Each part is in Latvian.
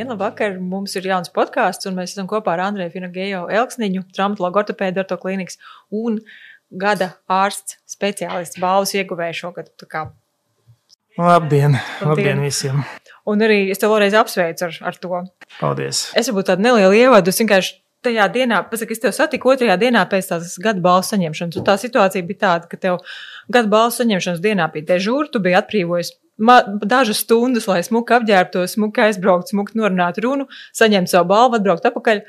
Labdien, labvakar! Mums ir jauns podkāsts, un mēs esam kopā ar Andreju Finagejo Elksniņu, traumatologu ortopēdu ar to klīnikas un gada ārsts speciālists balvas ieguvēju šogad. Labdien, labdien, labdien visiem! Un arī es tev vēlreiz apsveicu ar, ar to. Paldies! Es varbūt tādu nelielu ievadu, es vienkārši tajā dienā, pasaka, es tev satiku otrajā dienā pēc tās gada balvas saņemšanas. Un tā situācija bija tāda, ka tev gada balvas saņemšanas dienā bija dežūra, tu biji atbrīvojis dažas stundas, lai smuki apģērbtos, smuki aizbrauktu, smuki norunātu runu, saņemtu savu balvu, atbraukt atpakaļ.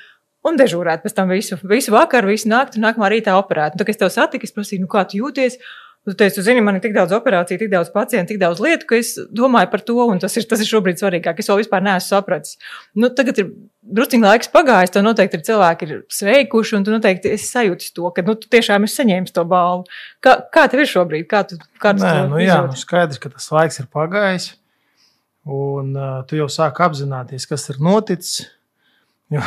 Un dežūrēt pēc tam visu, visu vakaru, visu nakti, un nākamā rītā operēt. Un, tad, kad es tev satiku, es prasīju, nu, kā tu jūties? Tu teici, tu zini, man ir tik daudz operāciju, tik daudz pacientu, tik daudz lietu, ka es domāju par to, un tas ir, tas ir šobrīd svarīgāk. Es vēl vispār neesmu sapratis. Nu, tagad ir drusciņš laiks pagājis, tad noteikti ir cilvēki ir sveikuši, un tu noteikti esi sajūtis to, ka nu, tu tiešām esi saņēmis to balvu. Kā, kā tev ir šobrīd? Kā tu, kā tu Nē, nu, jā, nu, skaidrs, ka tas laiks ir pagājis, un uh, tu jau sāk apzināties, kas ir noticis. Jo,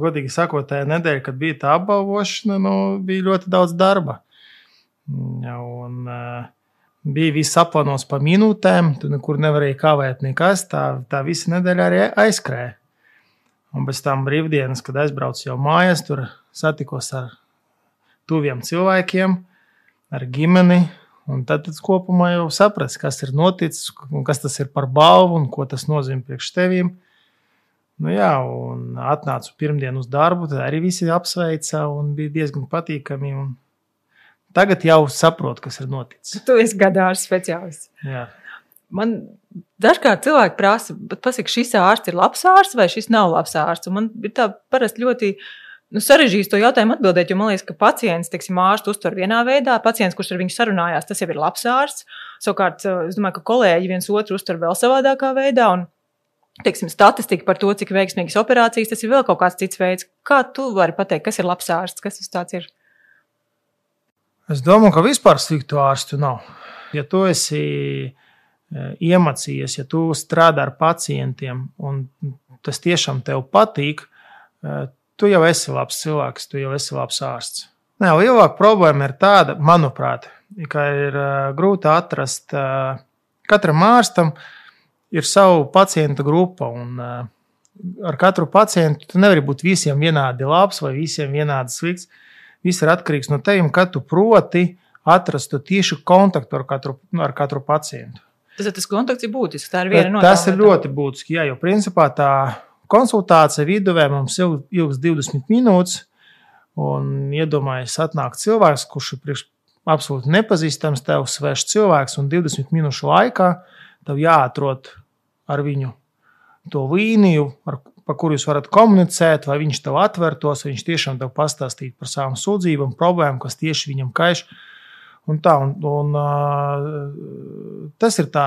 godīgi sakot, tajā nedēļā, kad bija tā apbalvošana, nu, bija ļoti daudz darba. Un, uh, bija viss aplānots pa minūtēm, tu nekur nevarēji kavēt nekas. Tā, tā visa nedēļa arī aizskrēja. Un pēc tam brīvdienas, kad aizbraucu jau mājās, tur satikos ar tuviem cilvēkiem, ar ģimeni. Un tad es kopumā jau sapratu, kas ir noticis, kas tas ir par balvu un ko tas nozīmē priekš tevīm. Nu, jā, un atnācu pirmdien uz darbu, tad arī visi apsveica un bija diezgan patīkami. Un Tagad jau saprotu, kas ir noticis. Tu esi gadījums speciālists. Jā. Man dažkārt cilvēki prasa, pasaka, šis ārsts ir labs ārsts vai šis nav labs ārsts. Un man ir tā parasti ļoti nu, sarežģīts to jautājumu atbildēt, jo man liekas, ka pacients, teiksim, ārstu uztver vienā veidā, pacients, kurš ar viņu sarunājās, tas jau ir labs ārsts. Savukārt, es domāju, ka kolēģi viens otru uztver vēl savādākā veidā. Un, teiksim, statistika par to, cik veiksmīgas operācijas, tas ir vēl kaut kāds cits veids. Kā tu vari pateikt, kas ir labs ārsts, kas tas tāds ir? Es domāju, ka vispār sliktu ārstu nav. Ja tu esi e, iemācījies, ja tu strādā ar pacientiem un tas tiešām tev patīk, e, tu jau esi labs cilvēks, tu jau esi labs ārsts. Nē, lielākā problēma ir tāda, manuprāt, ka ir e, grūti atrast. Katram ārstam ir sava pacienta grupa, un ar katru pacientu tu nevari būt visiem vienādi labs vai visiem vienādi slikts. Viss ir atkarīgs no tevis, kā tu proti atrast to tieši kontaktu ar katru, ar katru pacientu. Tas, tas kontakts ir būtisks. Tā ir viena no tām. Tas ir ļoti būtiski. Jā, jo principā tā konsultācija viduvē mums ilgs 20 minūtes. Un iedomājieties, atnāk cilvēks, kurš ir absolūti nepazīstams, tev svešs cilvēks, un 20 minūšu laikā tev jāatrod ar viņu to līniju, ar pa kuru jūs varat komunicēt, vai viņš tev atvērtos, vai viņš tiešām tev pastāstītu par savām sūdzībām, problēmām, kas tieši viņam kaiš. Un tā, un, un, uh, tas ir tā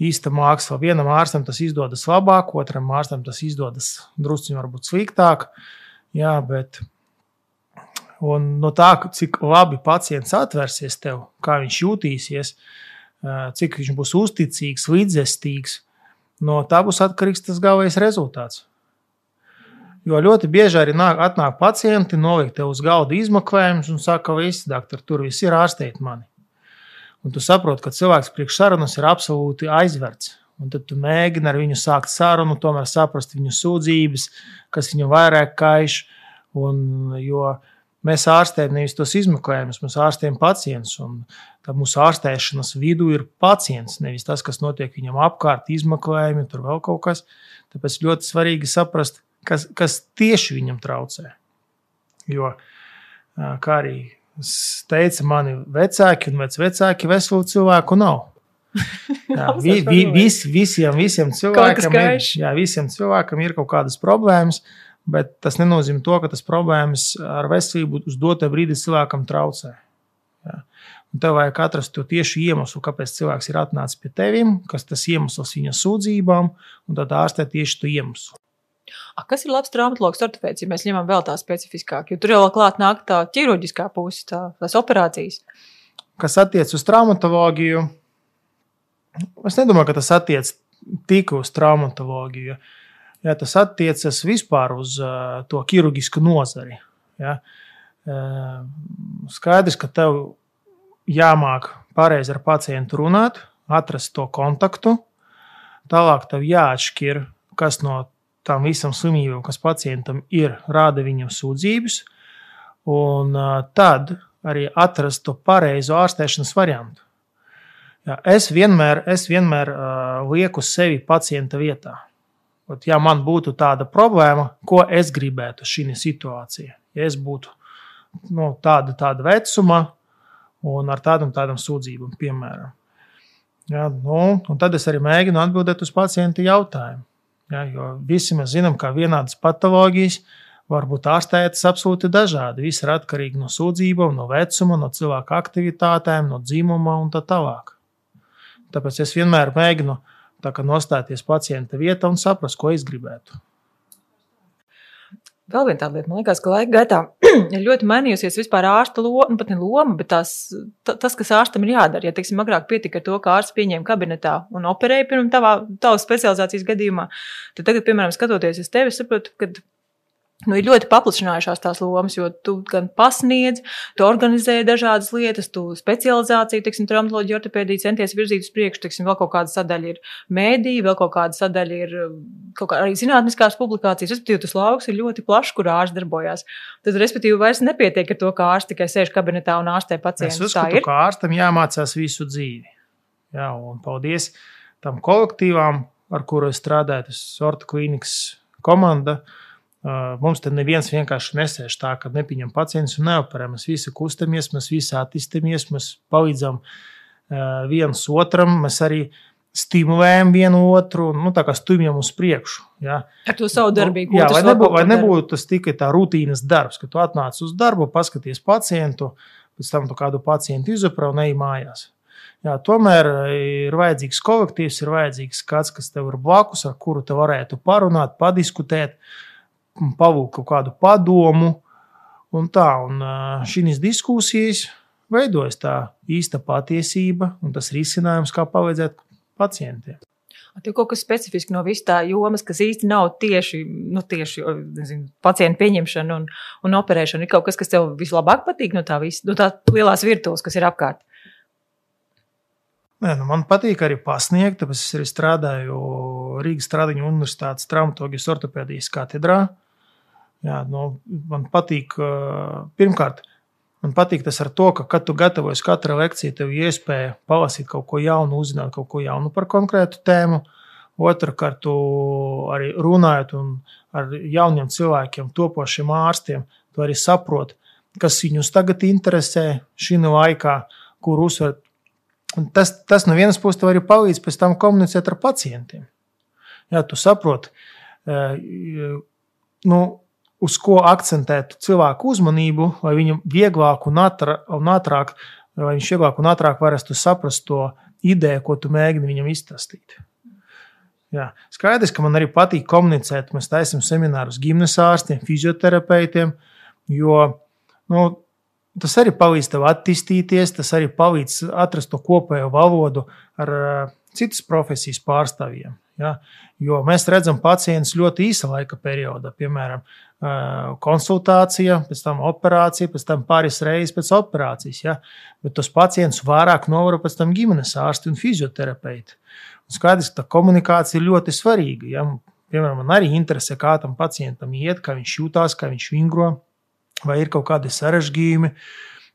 īsta māksla. Vienam ārstam tas izdodas labāk, otram ārstam tas izdodas drusku varbūt sliktāk. Jā, bet no tā, cik labi pacients atvērsies tev, kā viņš jutīsies, cik viņš būs uzticīgs, līdzjūtīgs, No tā būs atkarīgs tas galvenais rezultāts. Jo ļoti bieži arī nāk, atnāk pacienti, noliek te uz galda izmeklējumus un saka, ka viss, doktor, tur viss ir ārstēt mani. Un tu saproti, ka cilvēks priekš sarunas ir absolūti aizverts. Un tad tu mēģini ar viņu sākt sarunu, tomēr saprast viņu sūdzības, kas viņu vairāk kaiš. Un, jo mēs ārstējam nevis tos izmeklējumus, mēs ārstējam pacientus. Tad mūsu ārstēšanas vidū ir pacients, nevis tas, kas notiek viņam apkārt, izmeklējumi, tur vēl kaut kas. Tāpēc ļoti svarīgi saprast, kas, kas tieši viņam traucē. Jo, kā arī teica mani vecāki un vecāki, veselu cilvēku nav. Jā, vi, vi, vis, visiem, visiem, cilvēkam ir, jā, visiem cilvēkam ir kaut kādas problēmas, bet tas nenozīmē to, ka tas problēmas ar veselību uz doto brīdi cilvēkam traucē. Jā. Un tev vajag atrast to tieši iemeslu, kāpēc cilvēks ir atnācis pie tevis, kas tas iemesls viņa sūdzībām, un tad ārstēt tieši to iemeslu. A, kas ir labs traumatologs ortopēds, ja mēs ņemam vēl tā specifiskāk? Jo tur jau klāt nāk tā ķirurģiskā puse, tā, tās operācijas. Kas attiec uz traumatoloģiju, es nedomāju, ka tas attiec tikai uz traumatoloģiju. Ja, tas attiecas vispār uz uh, to ķirurģisku nozari. Ja. Uh, skaidrs, ka tev jāmāk pareizi ar pacientu runāt, atrast to kontaktu. Tālāk tev jāatšķir, kas no tām visam slimībām, kas pacientam ir, rāda viņam sūdzības, un tad arī atrast to pareizo ārstēšanas variantu. Jā, es vienmēr, es vienmēr uh, lieku sevi pacienta vietā. Ot, ja man būtu tāda problēma, ko es gribētu šī situācijā, ja es būtu nu, tāda, tāda vecuma un ar tādam, tādam sūdzībam, piemēram. Ja, nu, tad es arī mēģinu atbildēt uz pacienta jautājumu. Ja, jo visi mēs zinām, ka vienādas patoloģijas var būt ārstētas absolūti dažādi. Viss ir atkarīgi no sūdzībām, no vecuma, no cilvēka aktivitātēm, no dzimuma un tā tālāk. Tāpēc es vienmēr mēģinu nostāties pacienta vietā un saprast, ko es gribētu. Vēl viena tāda lieta, man liekas, ka laika gaitā ir ļoti mainījusies vispār ārsta loma, nu pat ne loma, bet tās, tas, kas ārstam ir jādara. Ja, teiksim, agrāk pietika ar to, ka ārsts pieņēma kabinetā un operēja pirms tavā, tavas specializācijas gadījumā, tad tagad, piemēram, skatoties uz tevi, saprotu, ka Nu, ir ļoti paplašinājušās tās lomas, jo tu gan pasniedz, tu organizē dažādas lietas, tu specializāciju, teiksim, traumatoloģija, ortopēdija centies virzīt uz priekšu, teiksim, vēl kaut kāda sadaļa ir mēdīja, vēl kaut kāda sadaļa ir kaut kā arī zinātniskās publikācijas. Respektīvi, tas lauks ir ļoti plašs, kur ārsts darbojās. Tad, respektīvi, vairs nepietiek ar to, ka ārsts tikai sēž kabinetā un ārstē pacientu. Es uzskatu, ka ārstam jāmācās visu dzīvi. Jā, un paldies tam kolektīvām, ar kuru es strādāju, tas Orta klīnikas komanda. Uh, Mums te neviens vienkārši nesēž tā, ka nepieņem pacientus un neoperē. Mēs visi kustamies, mēs visi attīstāmies, mēs palīdzam viens otram, mēs arī stimulējam vienu otru, nu, tā kā stumjam uz priekšu. Ja. Ar to savu darbību. Jā, lai, nebū, lai nebūtu tas tikai tā rutīnas darbs, ka tu atnāc uz darbu, paskaties pacientu, pēc tam tu kādu pacientu izopera un ej mājās. Jā, tomēr ir vajadzīgs kolektīvs, ir vajadzīgs kāds, kas tev ir blakus, ar kuru te varētu parunāt, padiskutēt. Uh, pavūkt kaut kādu padomu. Un tā, un šīs diskusijas veidojas tā īsta patiesība un tas risinājums, kā palīdzēt pacientiem. Tev kaut kas specifisks no visas tā jomas, kas īsti nav tieši, nu, tieši nezinu, pacientu pieņemšana un, un operēšana. Ir kaut kas, kas tev vislabāk patīk no tā, vis, no tā lielās virtuves, kas ir apkārt. Nē, nu man patīk arī pasniegt, tāpēc es arī strādāju Rīgas Stradiņu Universitātes traumatoloģijas ortopēdijas katedrā. Uh, Jā, nu, man patīk, pirmkārt, man patīk tas ar to, ka, kad tu gatavojies katrai lekcijai, tev ir iespēja palasīt kaut ko jaunu, uzzināt kaut ko jaunu par konkrētu tēmu. Otrakārt, arī runājot ar jauniem cilvēkiem, topošiem ārstiem, tu arī saproti, kas viņus tagad interesē šī laikā, kur uzsvērt. Tas, tas no vienas puses arī palīdz pēc tam komunicēt ar pacientiem. Jā, tu saproti, nu, uz ko akcentētu cilvēku uzmanību, lai viņam vieglāk un, atra, un ātrāk, lai viņš vieglāk un ātrāk varētu saprast to ideju, ko tu mēģini viņam izstāstīt. Jā. Skaidrs, ka man arī patīk komunicēt. Mēs taisām seminārus gimnas ārstiem, fizioterapeitiem, jo nu, tas arī palīdz tev attīstīties, tas arī palīdz atrast to kopējo valodu ar uh, citas profesijas pārstāvjiem. Ja? Jo mēs redzam pacientus ļoti īsa laika periodā, piemēram, konsultācija, pēc tam operācija, pēc tam pāris reizes pēc operācijas. Ja? Bet tos pacientus vairāk novara pēc tam ģimenes ārsti un fizioterapeiti. Un skaidrs, ka komunikācija ir ļoti svarīga. Ja? Piemēram, man arī interesē, kā tam pacientam iet, kā viņš jūtas, kā viņš vingro, vai ir kaut kādi sarežģījumi.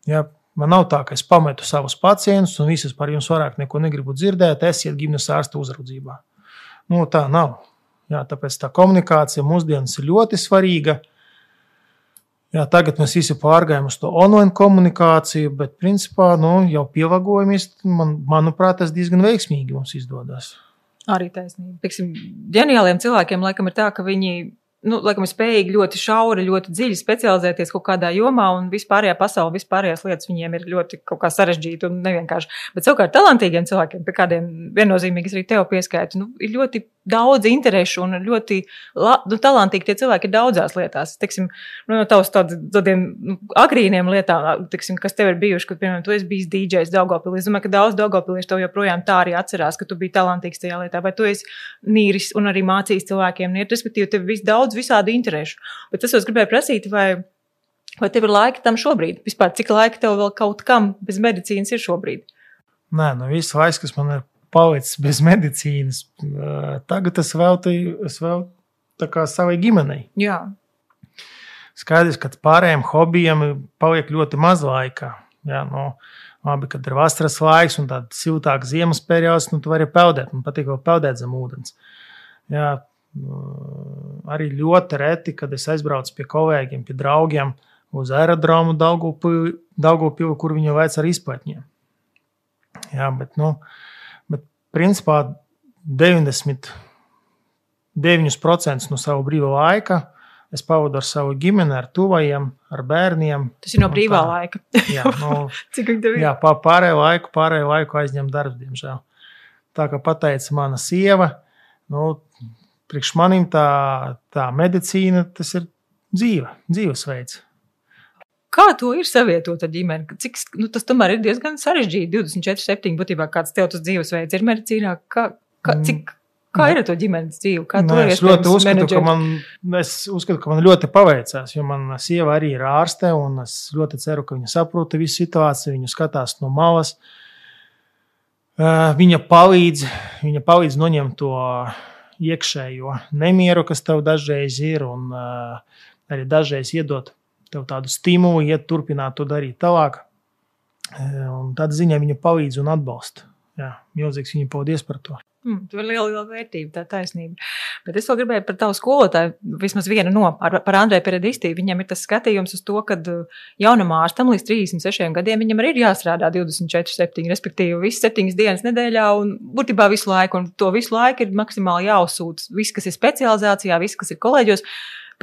Ja? Man nav tā, ka es pametu savus pacientus un visus par jums vairāk neko negribu dzirdēt, esiet ģimenes ārsta uzraudzībā. Nu, tā nav. Jā, tāpēc tā komunikācija mūsdienās ir ļoti svarīga. Jā, tagad mēs visi pārgājām uz to online komunikāciju, bet principā nu, jau pielāgojamies. Man, manuprāt, tas diezgan veiksmīgi mums izdodas. Arī taisnība. Pieksim, ģeniāliem cilvēkiem laikam ir tā, ka viņi nu, laikam, ir spējīgi ļoti šauri, ļoti dziļi specializēties kaut kādā jomā, un vispārējā pasaule, vispārējās lietas viņiem ir ļoti sarežģīti un nevienkārši. Bet savukārt talantīgiem cilvēkiem, pie kādiem viennozīmīgi arī tev pieskaitu, nu, ir ļoti daudz interešu un ļoti la, nu, talantīgi tie cilvēki ir daudzās lietās. Teiksim, nu, no tavas tādiem nu, agrīniem lietām, teiksim, kas tev ir bijuši, kad, piemēram, tu esi bijis DJs Daugopilī. Es domāju, ka daudz Daugopiliešu tev joprojām tā arī atcerās, ka tu biji talantīgs tajā lietā, vai tu esi nīris un arī mācījis cilvēkiem niet, respektīvi, tev ir daudz visādi interešu. Bet es gribēju prasīt, vai, vai tev ir laika tam šobrīd? Vispār, cik laika tev vēl kaut kam bez medicīnas ir šobrīd? Nē, nu viss laiks, kas man ir palicis bez medicīnas. Uh, tagad es veltīju, vēl savai ģimenei. Jā. Skaidrs, ka pārējiem hobijiem paliek ļoti maz laika. Jā, nu, labi, kad ir vasaras laiks un tāds siltāks ziemas periods, nu, tu vari peldēt. Man patīk vēl peldēt zem ūdens. Jā, nu, arī ļoti reti, kad es aizbraucu pie kolēģiem, pie draugiem uz aerodromu Daugopili, kur viņi veic ar izplatņiem. Jā, bet, nu, bet principā 90 9% no sava brīvā laika es pavadu ar savu ģimeni, ar tuvajiem, ar bērniem. Tas ir no brīvā tā, laika. jā, no, Cik tev ir? Jā, pārējā laiku, pārējā laiku aizņem darbs, diemžēl. Tā kā pateica mana sieva, nu, priekš manim tā, tā medicīna, tas ir dzīve, dzīvesveids. Kā to ir savietot ar ģimeni? Cik, nu, tas tomēr ir diezgan sarežģīti. 24, 7 būtībā kāds tev tas dzīvesveids ir medicīnā. Kā, kā, cik, Kā ir ar to ģimenes dzīvi? Kā Nē, es ļoti uzskatu, menedžeri? ka man, es uzskatu, ka man ļoti paveicās, jo mana sieva arī ir ārste, un es ļoti ceru, ka viņa saprota visu situāciju, viņa skatās no malas. Viņa palīdz, viņa palīdz noņemt to iekšējo nemieru, kas tev dažreiz ir, un arī dažreiz iedot tev tādu stimulu, iet turpināt to darīt tālāk. Un tādā ziņā viņa palīdz un atbalsta. Jā, milzīgs viņa paldies par to. Mm, tur ir liela, liela vērtība, tā taisnība. Bet es vēl gribēju par tavu skolotāju, vismaz vienu no, ar, par Andreju Peredistī. Viņam ir tas skatījums uz to, ka uh, jaunam ārstam līdz 36 gadiem viņam arī ir jāstrādā 24, 7, respektīvi visas 7 dienas nedēļā un būtībā visu laiku. Un to visu laiku ir maksimāli jāuzsūc. Viss, kas ir specializācijā, viss, kas ir kolēģos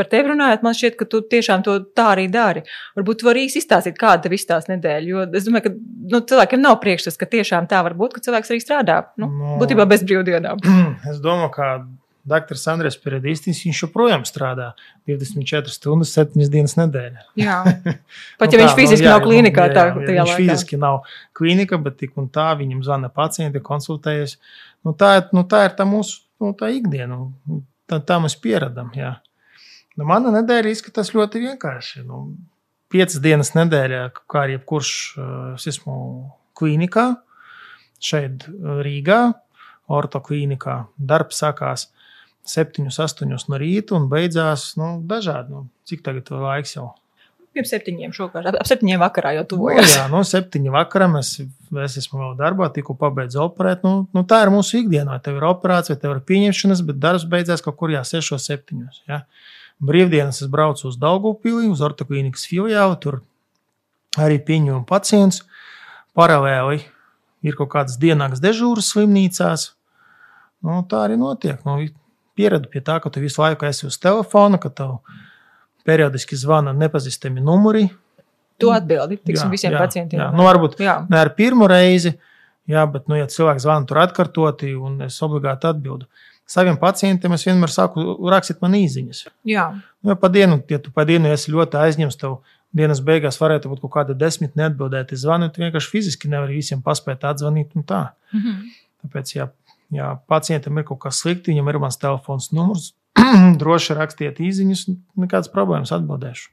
par tevi runājot, man šķiet, ka tu tiešām to tā arī dari. Varbūt tu vari īsi izstāstīt, kāda tev izstāsta nedēļa. Jo es domāju, ka nu, cilvēkiem nav priekšstats, ka tiešām tā var būt, ka cilvēks arī strādā. Nu, no, būtībā bez brīvdienām. Es domāju, ka Dr. Andrēs Peredīstis, viņš joprojām strādā 24 stundas, 7 dienas nedēļā. Jā, pat ja nu, viņš fiziski nu, jā, nav klīnikā, jā, jā, tā, jā, viņš laikā. fiziski nav klīnika, bet tik un tā viņam zvana pacienti, konsultējas. Nu, tā, nu, tā ir tā mūsu nu, tā ikdiena. Tā, tā mēs pieradam. Jā. Nu, mana nedēļa izskatās ļoti vienkārši. Nu, piecas dienas nedēļā, kā arī jebkurš es esmu klīnikā, šeit Rīgā, ortoklīnikā. Darbs sākās 7, 8 no rīta un beidzās nu, dažādi. Nu, cik tagad laiks jau? Pirms septiņiem šovakar, ap septiņiem vakarā jau tuvojas. Nu, jā, no septiņiem vakarā mēs, es esmu vēl darbā, tikko pabeidzu operēt. Nu, nu, tā ir mūsu ikdiena. Tev ir operācija, tev ir pieņemšanas, bet darbs beidzās kaut kur jā, 6, 7. Ja? Brīvdienas es braucu uz Daugupili, uz ortoklīnikas filiāli, tur arī pieņemu pacientus. Paralēli ir kaut kādas dienākas dežūras slimnīcās. Nu, tā arī notiek. Nu, pieradu pie tā, ka tu visu laiku esi uz telefona, ka tev periodiski zvana nepazīstami numuri. Tu atbildi tiksim, jā, visiem jā, pacientiem. Jā. Nu, varbūt jā. ne ar pirmo reizi, jā, bet, nu, ja cilvēks zvana tur atkārtoti, un es obligāti atbildu saviem pacientiem es vienmēr saku, rakstiet man īsiņas. Jā. Nu, pa dienu, ja tu pa dienu esi ļoti aizņemts, tev dienas beigās varētu būt kaut kāda desmit neatbildēti zvani, tu vienkārši fiziski nevari visiem paspēt atzvanīt un tā. Mm -hmm. Tāpēc, ja, ja pacientam ir kaut kas slikti, viņam ir mans telefons numurs, droši rakstiet īsiņas, nekādas problēmas atbildēšu.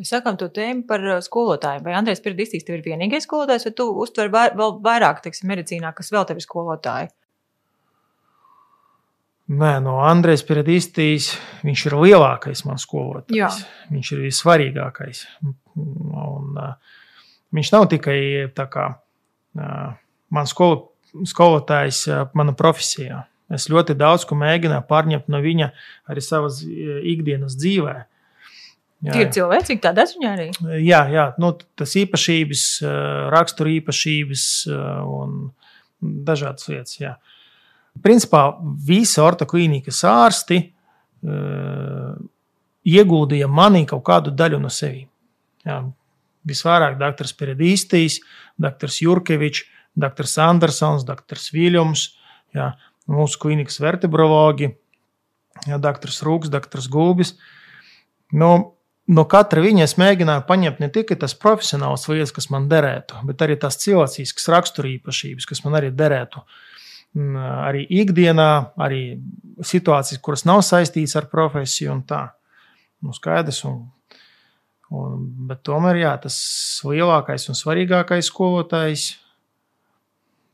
Mēs sākām to tēmu par uh, skolotājiem. Vai Andrēs Pirdistīs tev ir vienīgais skolotājs, vai tu uztver vēl vairāk, teiksim, medicīnā, kas vēl tev ir skolotāji? Nē, no Andrēs Piedistīs viņš ir lielākais mans skolotājs. Jā. Viņš ir vissvarīgākais. Un, uh, viņš nav tikai kā, uh, mans skol, skolotājs uh, mana profesijā. Es ļoti daudz ko mēģināju pārņemt no viņa arī savas ikdienas dzīvē. Jā, ir cilvēcīgi tādā ziņā arī. Jā, jā nu, tas īpašības, rakstura īpašības un dažādas lietas. Jā. Principā visi ortoklīnikas ārsti uh, ieguldīja manī kaut kādu daļu no sevis. Visvairāk dr. Peredīstīs, dr. Jurkevičs, dr. Andersons, dr. Viljams, jā, mūsu klīnikas vertebrologi, jā, dr. Rūks, dr. Gulbis. No, no katra viņa es mēģināju paņemt ne tikai tas profesionāls lietas, kas man derētu, bet arī tās cilvēciskas raksturīpašības, kas man arī derētu. Uh, arī ikdienā, arī situācijas, kuras nav saistītas ar profesiju un tā. Nu, skaidrs. Un, un, bet tomēr jā, tas lielākais un svarīgākais skolotājs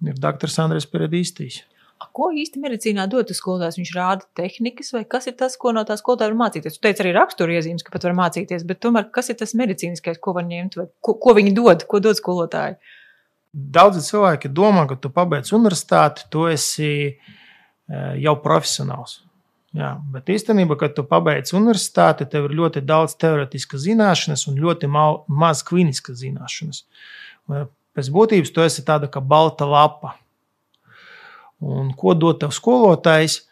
ir dr. Andrēs Peredīstīs. Ko īsti medicīnā dod skolotājs? Viņš rāda tehnikas, vai kas ir tas, ko no tā skolotāja var mācīties? Jūs teicāt, arī raksturiezīmes, ka pat var mācīties, bet tomēr kas ir tas medicīniskais, ko var ņemt, vai ko, ko viņi dod, ko dod skolotāji? Daudzi cilvēki domā, ka tu pabeidz universitāti, tu esi jau profesionāls. Jā, bet īstenībā, kad tu pabeidz universitāti, tev ir ļoti daudz teorētiskas zināšanas un ļoti maz kliniskas zināšanas. Pēc būtības tu esi tāda kā balta lapa. Un ko dod tev skolotājs?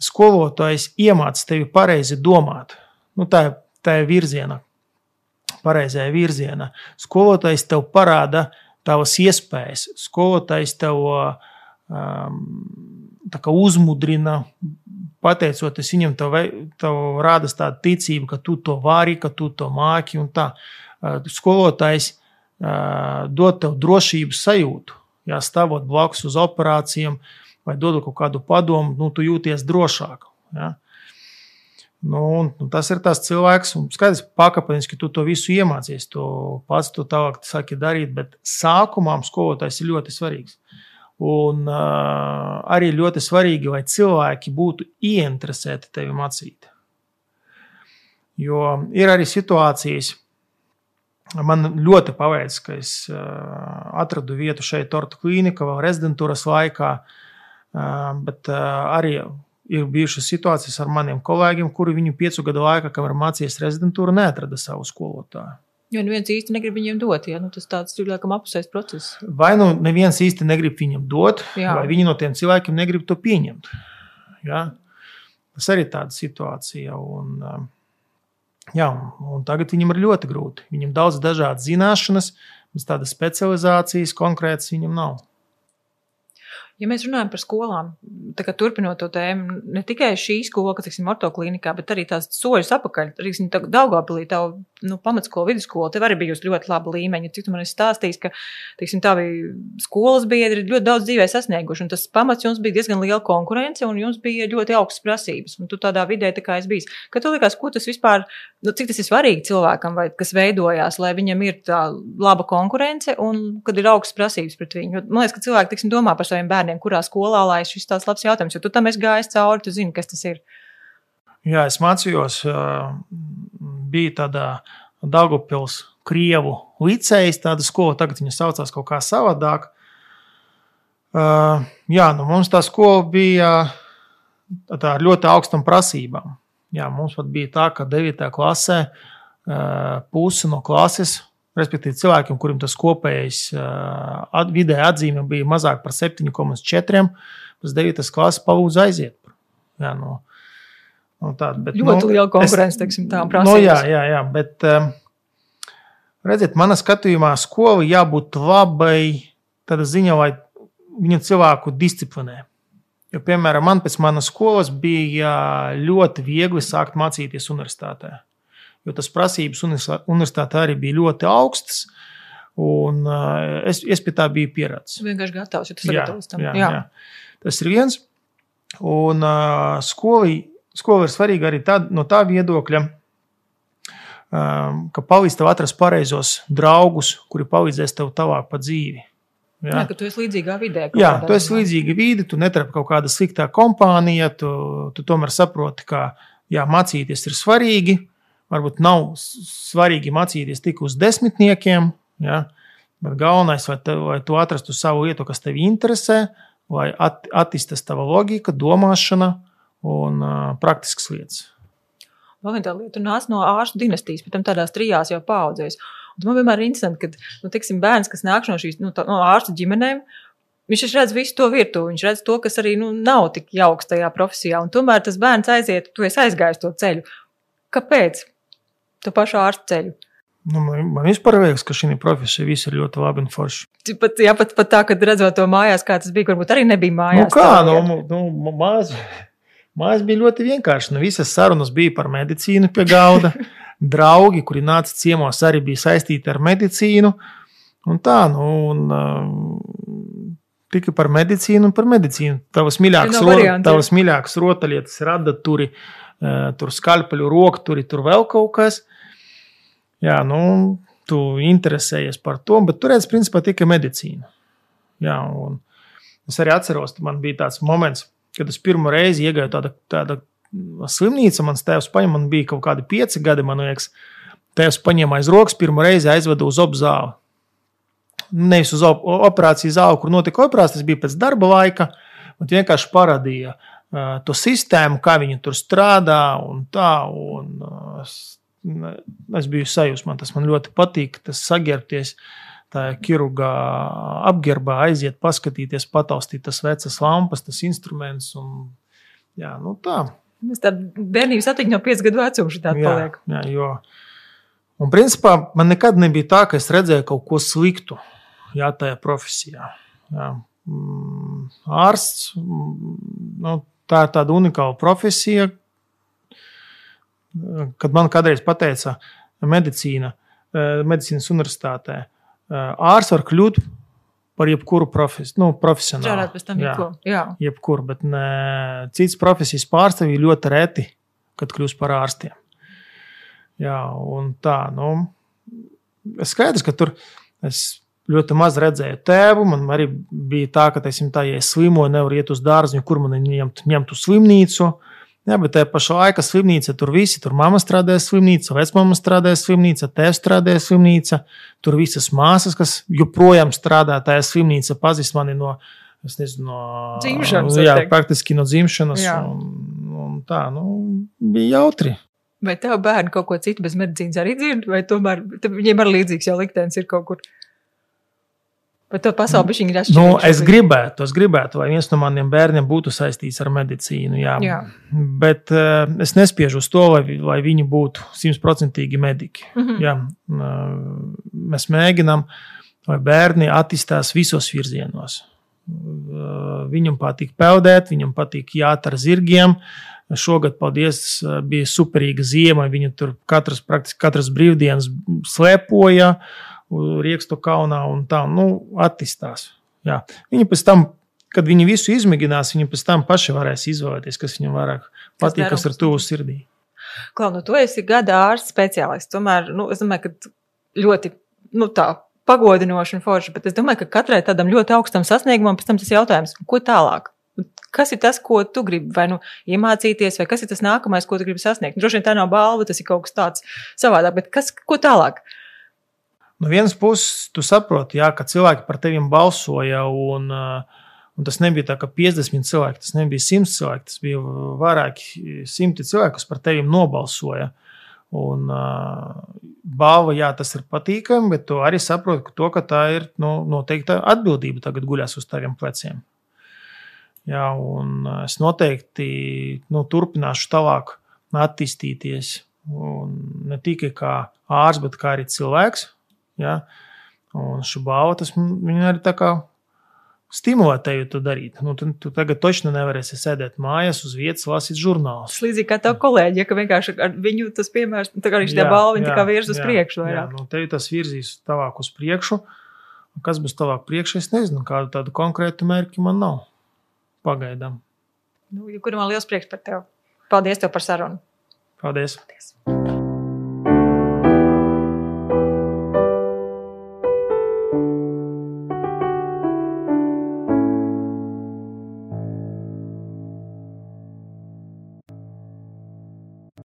Skolotājs iemācīs tevi pareizi domāt. Nu, tā, tā ir virziena, pareizajā virzienā. Skolotājs tev parāda tavas iespējas. Skolotājs tev um, uzmudrina, pateicoties viņam, tev, tev rādas tāda ticība, ka tu to vari, ka tu to māki. Uh, skolotājs uh, dod tev drošības sajūtu jā, stāvot blakus uz operācijām vai dodot kaut kādu padomu, nu, tu jūties drošāk. Jā. Nu, un, nu, tas ir tas cilvēks, un skaidrs, pakāpeniski tu to visu iemācies. Tu pats to tālāk sāki darīt, bet sākumā skolotājs ir ļoti svarīgs. Un uh, arī ļoti svarīgi, lai cilvēki būtu ieinteresēti tevi mācīt. Jo ir arī situācijas, Man ļoti paveicis, ka es atradu vietu šeit, Tortu klīnikā, vēl rezidentūras laikā. Bet arī ir bijušas situācijas ar maniem kolēģiem, kuri viņu piecu gadu laikā, kamēr mācījās rezidentūru, neatrada savu skolotāju. Jo neviens īsti negrib viņiem dot, ja nu, tas tāds ir laikam apusējs process. Vai nu neviens īsti negrib viņam dot, Jā. vai viņi no tiem cilvēkiem negrib to pieņemt. Ja? Tas arī ir tāda situācija. Un, Jā, un tagad viņam ir ļoti grūti. Viņam daudz dažādas zināšanas, bet tādas specializācijas konkrētas viņam nav. Ja mēs runājam par skolām, tad turpinot to tēmu, ne tikai šī skola, kas ir ortoklinikā, bet arī tās soļus apakaļ, arī Daugopilī, tā nu, pamatskola, vidusskola, tev arī bijusi ļoti laba līmeņa. Cik tu man esi stāstījis, ka, teiksim, tavi skolas biedri ļoti daudz dzīvē sasnieguši, tas pamats jums bija diezgan liela konkurence, un jums bija ļoti augstas prasības, un tu tādā vidē tā kā es biju. Kad tu likās, ko tas vispār, nu, cik tas ir svarīgi cilvēkam, vai kas veidojās, lai viņam ir tā laba konkurence, un kad ir augstas prasības pret viņu. Jo, man liekas, ka cilvēki, teiksim, domā par saviem bērniem bērniem, kurā skolā, lai šis tāds labs jautājums, jo tu tam esi gājis cauri, tu zini, kas tas ir. Jā, es mācījos, bija tādā Dagopils Krievu licejas, tāda skola, tagad viņa saucās kaut kā savādāk. Jā, nu mums tā skola bija tā ar ļoti augstām prasībām. Jā, mums pat bija tā, ka 9. klasē puse no klases Respektīvi, cilvēkiem, kuriem tas kopējais uh, vidēja atzīme bija mazāk par 7,4, pēc 9. klases palūdza aiziet. Jā, no, no tāda, bet, ļoti nu, liela konkurence, teiksim, tā prasības. No, jā, jā, jā, bet redziet, manā skatījumā skola jābūt labai tādā ziņā, lai viņa cilvēku disciplinē. Jo, piemēram, man pēc manas skolas bija ļoti viegli sākt mācīties universitātē jo tas prasības universitātē arī bija ļoti augstas. Un, es, es pie tā biju pieradis. Vienkārši gatavs, ja tas jā, tam. Jā, jā. jā. Tas ir viens. Un uh, skola, skola ir svarīga arī tā, no tā viedokļa, um, ka palīdz tev atrast pareizos draugus, kuri palīdzēs tev tālāk pa dzīvi. Jā, jā ka tu esi līdzīgā vidē. Jā, tu esi līdzīga vide, tu netrapi kaut kāda sliktā kompānija, tu, tu tomēr saproti, ka jā, mācīties ir svarīgi, varbūt nav svarīgi mācīties tik uz desmitniekiem, ja, bet galvenais, lai, te, lai tu atrastu savu vietu, kas tevi interesē, lai at, attīstītu tava loģika, domāšana un uh, praktiskas lietas. Vēl viena lieta, tu nāc no ārstu dinastijas, pēc tam tādās trijās jau paudzēs. Un man vienmēr ir interesanti, ka nu, tiksim, bērns, kas nāk no šīs nu, tā, no ārstu ģimenēm, viņš redz visu to virtuvi, viņš redz to, kas arī nu, nav tik jauks tajā profesijā. Tomēr tas bērns aiziet, tu esi aizgājis to ceļu. Kāpēc? To pašu ārstu ceļu. Nu, man, man vispār liekas, ka šī profesija viss ir ļoti labi un forši. Pat, jā, pat, pat tā, kad redzot to mājās, kā tas bija, varbūt arī nebija mājās. Nu, kā, tā, nu, nu, mājās, mājās bija ļoti vienkārši. Nu, visas sarunas bija par medicīnu pie galda. Draugi, kuri nāca ciemos, arī bija saistīti ar medicīnu. Un tā, nu, un, um, tikai par medicīnu un par medicīnu. Tavas mīļākās, mīļākās rotaļlietas, radaturi, uh, tur skalpeļu, rokturi, tur vēl kaut kas. Jā, nu, tu interesējies par to, bet tur redz, principā, tikai medicīna. Jā, Es arī atceros, man bija tāds moments, kad es pirmo reizi iegāju tādā, tādā slimnīcā. Mans tēvs paņēma, man bija kaut kādi pieci gadi, man liekas. Tēvs paņēma aiz rokas, pirmo reizi aizveda uz obzāli. Nevis uz op operācijas zāli, kur notika operācija, tas bija pēc darba laika, bet vienkārši parādīja uh, to sistēmu, kā viņi tur strādā un tā. Un, uh, es, biju sajūsmā, tas man ļoti patīk, tas saģērbties. Tā ķirurga apģērbā aiziet, paskatīties, pataustīt tas vecas lampas, tas instruments. Un, jā, nu tā. Mēs tā bērnības attiņa no 5 gadu vecuma šī tāda paliek. Jā, jo, un principā man nekad nebija tā, ka es redzēju kaut ko sliktu jā, tajā profesijā. Jā. Ārsts, nu, tā ir tāda unikāla profesija. Kad man kādreiz pateica medicīna, eh, medicīnas universitātē, eh, ārsts var kļūt par jebkuru profesiju, nu, profesionālu. Strādāt pēc tam, jebko. jā. Jebkur, bet ne, cits profesijas pārstāvji ļoti reti, kad kļūst par ārstiem. Jā, un tā, nu, skaidrs, ka tur es ļoti maz redzēju tēvu. Man arī bija tā, ka, teiksim, tā, ja es slimoju, nevaru iet uz dārziņu, kur man ņemt, ņemt uz slimnīcu. Jā, bet tajā pašā laikā slimnīca tur visi, tur mamma strādāja slimnīca, vecmāma strādāja slimnīca, tēvs strādāja slimnīca. Tur visas māsas, kas joprojām strādā tajā slimnīcā, pazīst mani no, nezinu, no dzimšanas. Jā, praktiski no dzimšanas. Jā. Un, un tā, nu, bija jautri. Vai tev bērni kaut ko citu bez medicīnas arī dzird, vai tomēr viņiem arī līdzīgs jau liktenis ir kaut kur? Bet to pasauli viņa ir atšķirīga. Nu, es gribētu, es gribētu, lai viens no maniem bērniem būtu saistīts ar medicīnu. Jā. Jā. Bet uh, es nespiežu uz to, lai, lai viņi būtu simtprocentīgi mediķi. Mm -hmm. Jā. Uh, mēs mēģinām, lai bērni attīstās visos virzienos. Uh, viņam patīk peldēt, viņam patīk jāt ar zirgiem. Šogad, paldies, bija superīga ziema. Viņi tur katras, praktiski katras brīvdienas slēpoja. Uh, Riekstu kalnā un tā, nu, attīstās. Jā. Viņi pēc tam, kad viņi visu izmēģinās, viņi pēc tam paši varēs izvēlēties, kas viņam vairāk patīk, kas, kas ir tuvu sirdī. Klau, nu, tu esi gada ārsts speciālists. Tomēr, nu, es domāju, ka ļoti, nu, tā pagodinoši un forši, bet es domāju, ka katrai tādam ļoti augstam sasniegumam pēc tam tas jautājums, ko tālāk? Kas ir tas, ko tu gribi vai nu iemācīties, vai kas ir tas nākamais, ko tu gribi sasniegt? Droši vien tā nav balva, tas ir kaut kas tāds savādāk, bet kas, ko tālāk? No vienas puses, tu saproti, jā, ka cilvēki par tevi balsoja. Un, un tas nebija tā, ka 50 cilvēki, tas nebija 100 cilvēki, tas bija vairāki simti cilvēki, kas par tevi nobalsoja. Un, uh, balva, jā, tas ir patīkami, bet tu arī saproti, ka, to, ka tā ir nu, noteikta atbildība tagad guļas uz taviem pleciem. Jā, un es noteikti nu, turpināšu tālāk attīstīties. Un ne tikai kā ārsts, bet kā arī cilvēks. Ja? Un šubāva tas viņa arī tā kā stimulē tevi to darīt. Nu, tu, tu tagad točni nevarēsi sēdēt mājās uz vietas, lasīt žurnālus. Līdzīgi kā tev kolēģi, ja ka vienkārši ar viņu tas piemērs, tā kā viņš te balva, viņa tā kā virz uz jā, priekšu vairāk. Jā, nu, tevi tas virzīs tālāk uz priekšu. Kas būs tālāk priekšā, es nezinu, kādu tādu konkrētu mērķi man nav. Pagaidām. Nu, ja kuram liels prieks par tevi. Paldies tev par sarunu. Paldies. Paldies.